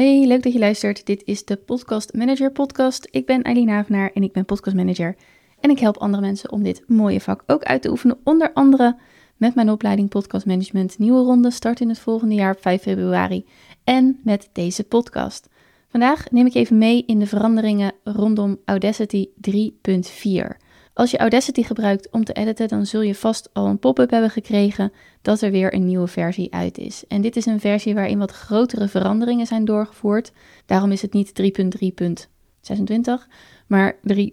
Hey, leuk dat je luistert. Dit is de Podcast Manager Podcast. Ik ben Eileen Havenaar en ik ben Podcast Manager. En ik help andere mensen om dit mooie vak ook uit te oefenen. Onder andere met mijn opleiding Podcast Management. Nieuwe ronde start in het volgende jaar op 5 februari. En met deze podcast. Vandaag neem ik even mee in de veranderingen rondom Audacity 3.4. Als je Audacity gebruikt om te editen, dan zul je vast al een pop-up hebben gekregen dat er weer een nieuwe versie uit is. En dit is een versie waarin wat grotere veranderingen zijn doorgevoerd. Daarom is het niet 3.3.26, maar 3.4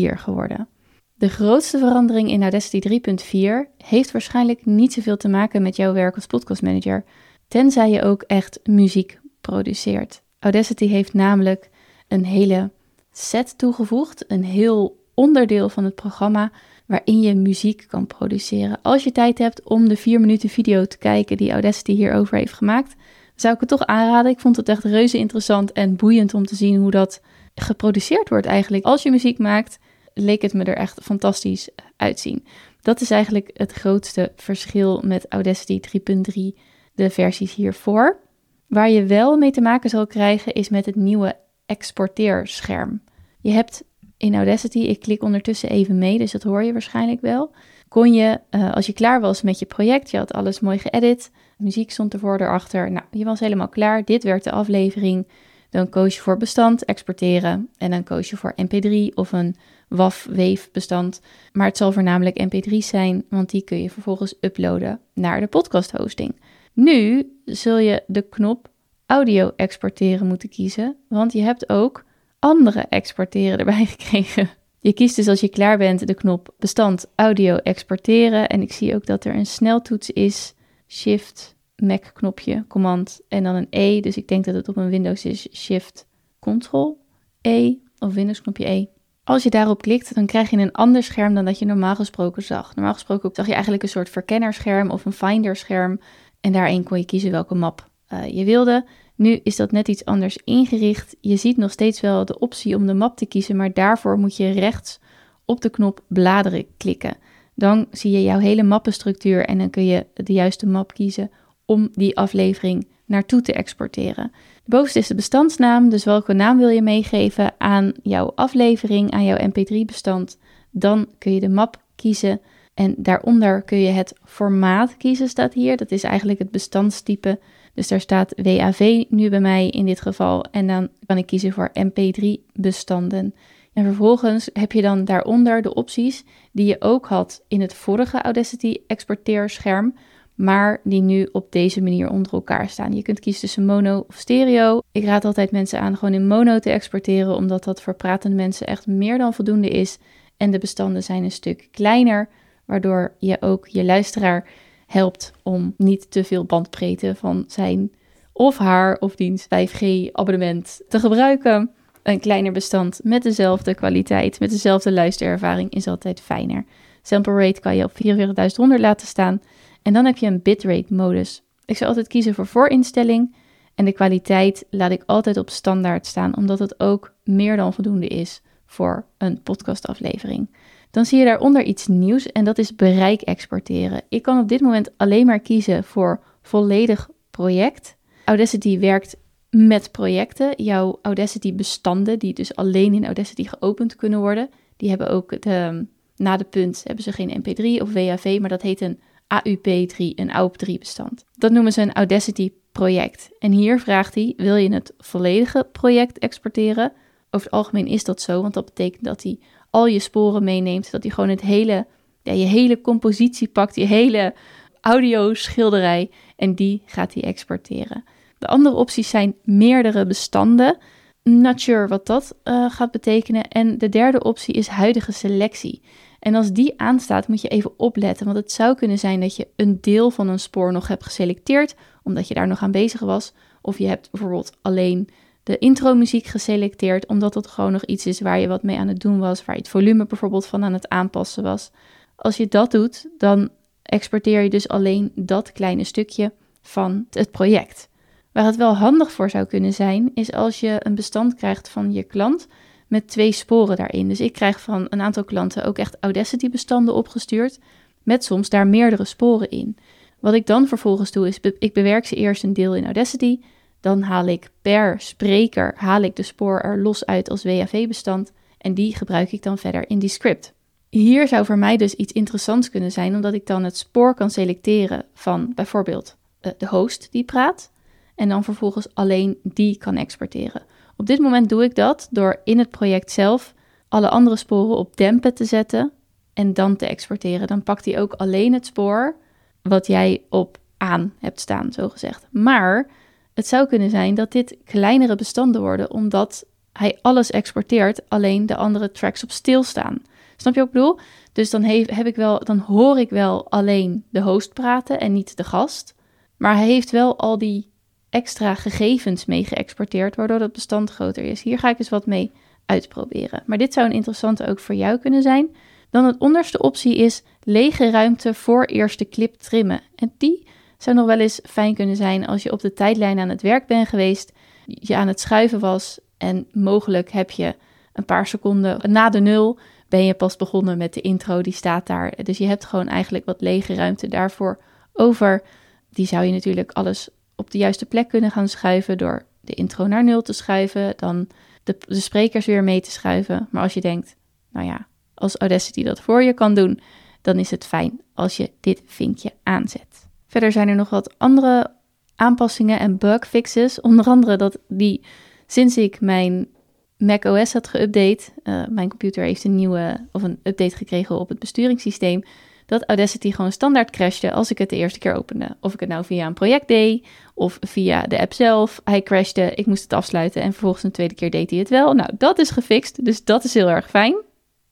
geworden. De grootste verandering in Audacity 3.4 heeft waarschijnlijk niet zoveel te maken met jouw werk als podcastmanager, tenzij je ook echt muziek produceert. Audacity heeft namelijk een hele set toegevoegd, een heel onderdeel van het programma waarin je muziek kan produceren. Als je tijd hebt om de 4 minuten video te kijken die Audacity hierover heeft gemaakt, zou ik het toch aanraden. Ik vond het echt reuze interessant en boeiend om te zien hoe dat geproduceerd wordt eigenlijk. Als je muziek maakt, leek het me er echt fantastisch uitzien. Dat is eigenlijk het grootste verschil met Audacity 3.3, de versies hiervoor. Waar je wel mee te maken zal krijgen is met het nieuwe exporteerscherm. Je hebt in Audacity, ik klik ondertussen even mee, dus dat hoor je waarschijnlijk wel. Kon je, uh, als je klaar was met je project, je had alles mooi geëdit, muziek stond ervoor, erachter, nou, je was helemaal klaar, dit werd de aflevering. Dan koos je voor bestand, exporteren en dan koos je voor mp3 of een WAV bestand. Maar het zal voornamelijk mp3's zijn, want die kun je vervolgens uploaden naar de podcast hosting. Nu zul je de knop audio exporteren moeten kiezen, want je hebt ook andere exporteren erbij gekregen. Je kiest dus als je klaar bent de knop bestand audio exporteren. En ik zie ook dat er een sneltoets is. Shift, Mac knopje, command en dan een E. Dus ik denk dat het op een Windows is Shift, Ctrl, E of Windows knopje E. Als je daarop klikt, dan krijg je een ander scherm dan dat je normaal gesproken zag. Normaal gesproken zag je eigenlijk een soort verkennerscherm of een finderscherm. En daarin kon je kiezen welke map uh, je wilde. Nu is dat net iets anders ingericht. Je ziet nog steeds wel de optie om de map te kiezen, maar daarvoor moet je rechts op de knop bladeren klikken. Dan zie je jouw hele mappenstructuur en dan kun je de juiste map kiezen om die aflevering naartoe te exporteren. Bovenste is de bestandsnaam, dus welke naam wil je meegeven aan jouw aflevering, aan jouw mp3-bestand. Dan kun je de map kiezen en daaronder kun je het formaat kiezen, staat hier. Dat is eigenlijk het bestandstype dus daar staat WAV nu bij mij in dit geval. En dan kan ik kiezen voor MP3-bestanden. En vervolgens heb je dan daaronder de opties die je ook had in het vorige Audacity exporteerscherm, maar die nu op deze manier onder elkaar staan. Je kunt kiezen tussen mono of stereo. Ik raad altijd mensen aan gewoon in mono te exporteren, omdat dat voor pratende mensen echt meer dan voldoende is. En de bestanden zijn een stuk kleiner, waardoor je ook je luisteraar helpt om niet te veel bandbreedte van zijn of haar of diens 5G-abonnement te gebruiken. Een kleiner bestand met dezelfde kwaliteit, met dezelfde luisterervaring is altijd fijner. Sample rate kan je op 44.100 laten staan. En dan heb je een bitrate modus. Ik zou altijd kiezen voor voorinstelling. En de kwaliteit laat ik altijd op standaard staan, omdat het ook meer dan voldoende is voor een podcastaflevering dan zie je daaronder iets nieuws en dat is bereik exporteren. Ik kan op dit moment alleen maar kiezen voor volledig project. Audacity werkt met projecten. Jouw Audacity bestanden, die dus alleen in Audacity geopend kunnen worden, die hebben ook de, na de punt hebben ze geen MP3 of WAV, maar dat heet een AUP3, een AUP3 bestand. Dat noemen ze een Audacity project. En hier vraagt hij, wil je het volledige project exporteren? Over het algemeen is dat zo, want dat betekent dat hij al je sporen meeneemt. Dat hij gewoon het hele, ja, je hele compositie pakt, je hele audio-schilderij en die gaat hij exporteren. De andere opties zijn meerdere bestanden. Not sure wat dat uh, gaat betekenen. En de derde optie is huidige selectie. En als die aanstaat, moet je even opletten. Want het zou kunnen zijn dat je een deel van een spoor nog hebt geselecteerd, omdat je daar nog aan bezig was. Of je hebt bijvoorbeeld alleen de intro-muziek geselecteerd, omdat het gewoon nog iets is waar je wat mee aan het doen was, waar je het volume bijvoorbeeld van aan het aanpassen was. Als je dat doet, dan exporteer je dus alleen dat kleine stukje van het project. Waar het wel handig voor zou kunnen zijn, is als je een bestand krijgt van je klant met twee sporen daarin. Dus ik krijg van een aantal klanten ook echt Audacity-bestanden opgestuurd, met soms daar meerdere sporen in. Wat ik dan vervolgens doe, is ik bewerk ze eerst een deel in Audacity dan haal ik per spreker haal ik de spoor er los uit als WAV-bestand en die gebruik ik dan verder in die script. Hier zou voor mij dus iets interessants kunnen zijn, omdat ik dan het spoor kan selecteren van bijvoorbeeld eh, de host die praat en dan vervolgens alleen die kan exporteren. Op dit moment doe ik dat door in het project zelf alle andere sporen op dempen te zetten en dan te exporteren. Dan pakt hij ook alleen het spoor wat jij op aan hebt staan, zo gezegd. Maar het zou kunnen zijn dat dit kleinere bestanden worden, omdat hij alles exporteert, alleen de andere tracks op stilstaan. Snap je wat ik bedoel? Dus dan, heb ik wel, dan hoor ik wel alleen de host praten en niet de gast. Maar hij heeft wel al die extra gegevens mee geëxporteerd, waardoor dat bestand groter is. Hier ga ik eens wat mee uitproberen. Maar dit zou een interessante ook voor jou kunnen zijn. Dan het onderste optie is lege ruimte voor eerste clip trimmen. En die zou nog wel eens fijn kunnen zijn als je op de tijdlijn aan het werk bent geweest, je aan het schuiven was en mogelijk heb je een paar seconden na de nul ben je pas begonnen met de intro, die staat daar. Dus je hebt gewoon eigenlijk wat lege ruimte daarvoor over. Die zou je natuurlijk alles op de juiste plek kunnen gaan schuiven door de intro naar nul te schuiven, dan de, de sprekers weer mee te schuiven. Maar als je denkt, nou ja, als Audacity dat voor je kan doen, dan is het fijn als je dit vinkje aanzet. Verder zijn er nog wat andere aanpassingen en bugfixes. Onder andere dat die sinds ik mijn Mac OS had geüpdate, uh, mijn computer heeft een nieuwe of een update gekregen op het besturingssysteem, dat Audacity gewoon standaard crashte als ik het de eerste keer opende. Of ik het nou via een project deed of via de app zelf. Hij crashte, ik moest het afsluiten en vervolgens een tweede keer deed hij het wel. Nou, dat is gefixt, dus dat is heel erg fijn.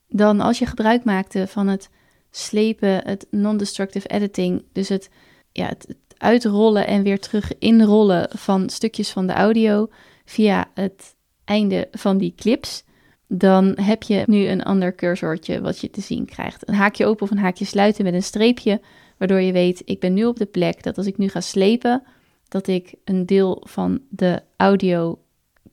Dan als je gebruik maakte van het slepen, het non-destructive editing, dus het, ja, het uitrollen en weer terug inrollen van stukjes van de audio via het einde van die clips, dan heb je nu een ander cursortje wat je te zien krijgt. Een haakje open of een haakje sluiten met een streepje, waardoor je weet, ik ben nu op de plek dat als ik nu ga slepen, dat ik een deel van de audio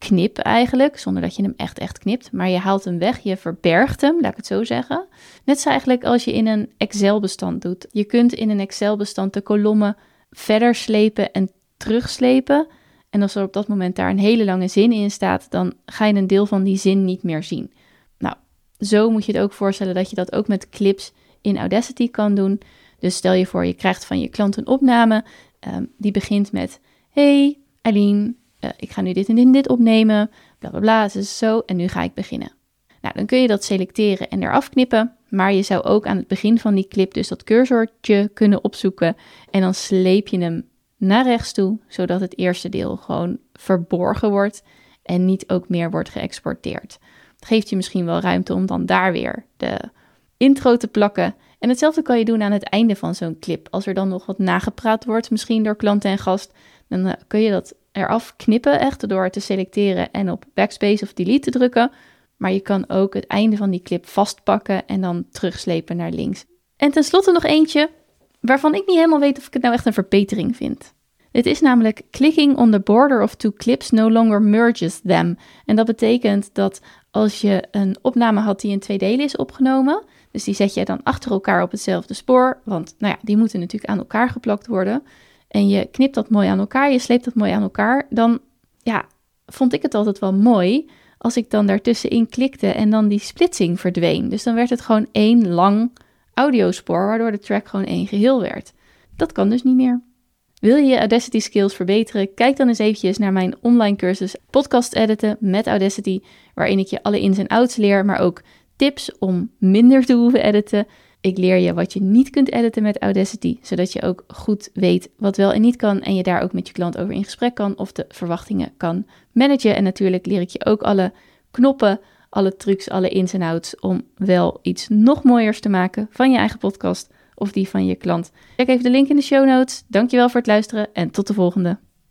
knip eigenlijk, zonder dat je hem echt echt knipt, maar je haalt hem weg, je verbergt hem, laat ik het zo zeggen. Net zo eigenlijk als je in een Excel-bestand doet. Je kunt in een Excel-bestand de kolommen verder slepen en terugslepen. En als er op dat moment daar een hele lange zin in staat, dan ga je een deel van die zin niet meer zien. Nou, zo moet je het ook voorstellen dat je dat ook met clips in Audacity kan doen. Dus stel je voor, je krijgt van je klant een opname. Um, die begint met: Hey, Aline, uh, ik ga nu dit en dit dit opnemen. Bla bla bla, zo. En nu ga ik beginnen. Nou, dan kun je dat selecteren en eraf knippen. Maar je zou ook aan het begin van die clip dus dat cursortje kunnen opzoeken. En dan sleep je hem naar rechts toe, zodat het eerste deel gewoon verborgen wordt en niet ook meer wordt geëxporteerd. Het geeft je misschien wel ruimte om dan daar weer de intro te plakken. En hetzelfde kan je doen aan het einde van zo'n clip. Als er dan nog wat nagepraat wordt, misschien door klant en gast, dan uh, kun je dat eraf knippen, echt door te selecteren en op backspace of delete te drukken. Maar je kan ook het einde van die clip vastpakken en dan terugslepen naar links. En tenslotte nog eentje waarvan ik niet helemaal weet of ik het nou echt een verbetering vind. Dit is namelijk clicking on the border of two clips no longer merges them. En dat betekent dat als je een opname had die in twee delen is opgenomen, dus die zet je dan achter elkaar op hetzelfde spoor, want nou ja, die moeten natuurlijk aan elkaar geplakt worden. En je knipt dat mooi aan elkaar, je sleept dat mooi aan elkaar, dan ja, vond ik het altijd wel mooi als ik dan daartussenin klikte en dan die splitsing verdween. Dus dan werd het gewoon één lang audiospoor, waardoor de track gewoon één geheel werd. Dat kan dus niet meer. Wil je je Audacity skills verbeteren? Kijk dan eens eventjes naar mijn online cursus Podcast Editen met Audacity, waarin ik je alle ins en outs leer, maar ook tips om minder te hoeven editen. Ik leer je wat je niet kunt editen met Audacity, zodat je ook goed weet wat wel en niet kan en je daar ook met je klant over in gesprek kan of de verwachtingen kan managen. En natuurlijk leer ik je ook alle knoppen, alle trucs, alle ins en outs om wel iets nog mooiers te maken van je eigen podcast of die van je klant. Check even de link in de show notes. Dankjewel voor het luisteren en tot de volgende.